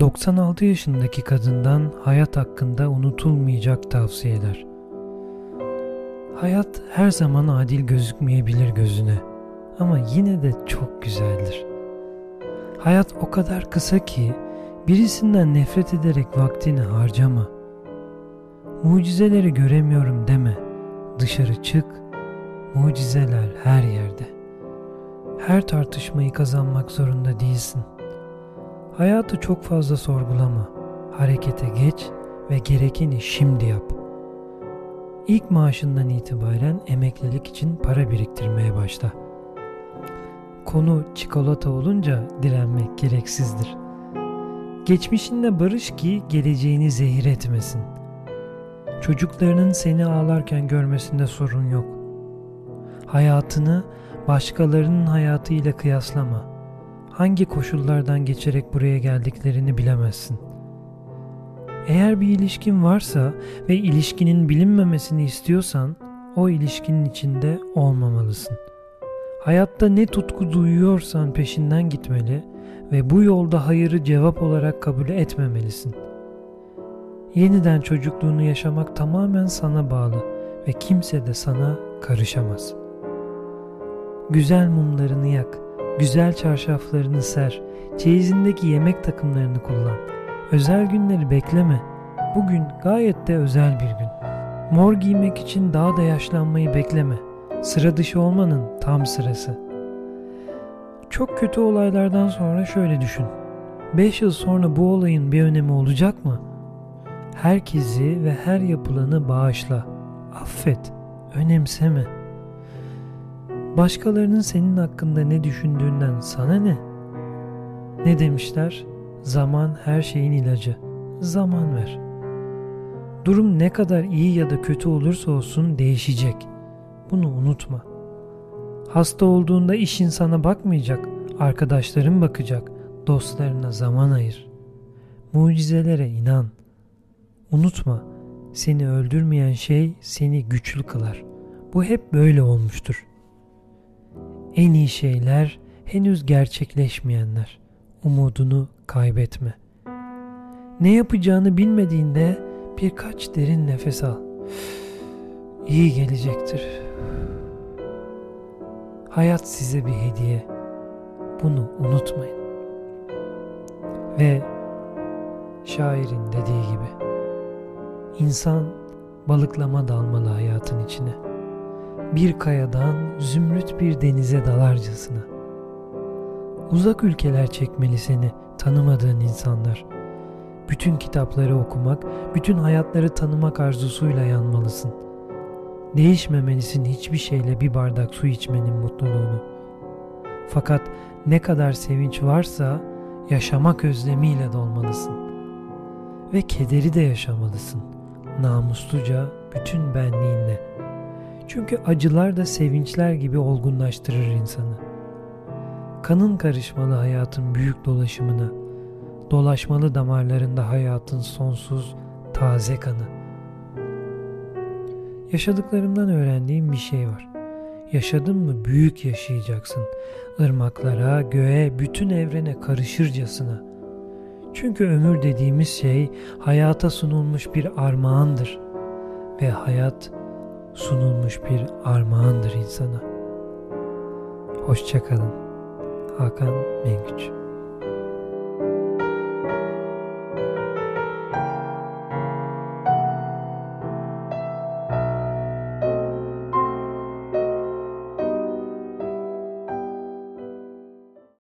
96 yaşındaki kadından hayat hakkında unutulmayacak tavsiyeler. Hayat her zaman adil gözükmeyebilir gözüne ama yine de çok güzeldir. Hayat o kadar kısa ki birisinden nefret ederek vaktini harcama. Mucizeleri göremiyorum deme. Dışarı çık. Mucizeler her yerde. Her tartışmayı kazanmak zorunda değilsin. Hayatı çok fazla sorgulama. Harekete geç ve gerekeni şimdi yap. İlk maaşından itibaren emeklilik için para biriktirmeye başla. Konu çikolata olunca direnmek gereksizdir. Geçmişinle barış ki geleceğini zehir etmesin. Çocuklarının seni ağlarken görmesinde sorun yok. Hayatını başkalarının hayatıyla kıyaslama. Hangi koşullardan geçerek buraya geldiklerini bilemezsin. Eğer bir ilişkin varsa ve ilişkinin bilinmemesini istiyorsan o ilişkinin içinde olmamalısın. Hayatta ne tutku duyuyorsan peşinden gitmeli ve bu yolda hayırı cevap olarak kabul etmemelisin. Yeniden çocukluğunu yaşamak tamamen sana bağlı ve kimse de sana karışamaz. Güzel mumlarını yak, güzel çarşaflarını ser, çeyizindeki yemek takımlarını kullan. Özel günleri bekleme. Bugün gayet de özel bir gün. Mor giymek için daha da yaşlanmayı bekleme. Sıra dışı olmanın tam sırası. Çok kötü olaylardan sonra şöyle düşün. 5 yıl sonra bu olayın bir önemi olacak mı? Herkesi ve her yapılanı bağışla. Affet, önemseme. Başkalarının senin hakkında ne düşündüğünden sana ne? Ne demişler? Zaman her şeyin ilacı. Zaman ver. Durum ne kadar iyi ya da kötü olursa olsun değişecek. Bunu unutma. Hasta olduğunda işin sana bakmayacak, arkadaşların bakacak, dostlarına zaman ayır. Mucizelere inan. Unutma, seni öldürmeyen şey seni güçlü kılar. Bu hep böyle olmuştur. En iyi şeyler henüz gerçekleşmeyenler. Umudunu kaybetme. Ne yapacağını bilmediğinde birkaç derin nefes al. İyi gelecektir. Hayat size bir hediye. Bunu unutmayın. Ve şairin dediği gibi insan balıklama dalmalı hayatın içine. Bir kayadan zümrüt bir denize dalarcasına. Uzak ülkeler çekmeli seni tanımadığın insanlar. Bütün kitapları okumak, bütün hayatları tanımak arzusuyla yanmalısın. Değişmemelisin hiçbir şeyle bir bardak su içmenin mutluluğunu. Fakat ne kadar sevinç varsa yaşamak özlemiyle dolmalısın. Ve kederi de yaşamalısın. Namusluca bütün benliğinle. Çünkü acılar da sevinçler gibi olgunlaştırır insanı. Kanın karışmalı hayatın büyük dolaşımına, dolaşmalı damarlarında hayatın sonsuz, taze kanı. Yaşadıklarımdan öğrendiğim bir şey var. Yaşadın mı büyük yaşayacaksın. Irmaklara, göğe, bütün evrene karışırcasına. Çünkü ömür dediğimiz şey hayata sunulmuş bir armağandır. Ve hayat sunulmuş bir armağandır insana. Hoşçakalın. Hakan Mengüç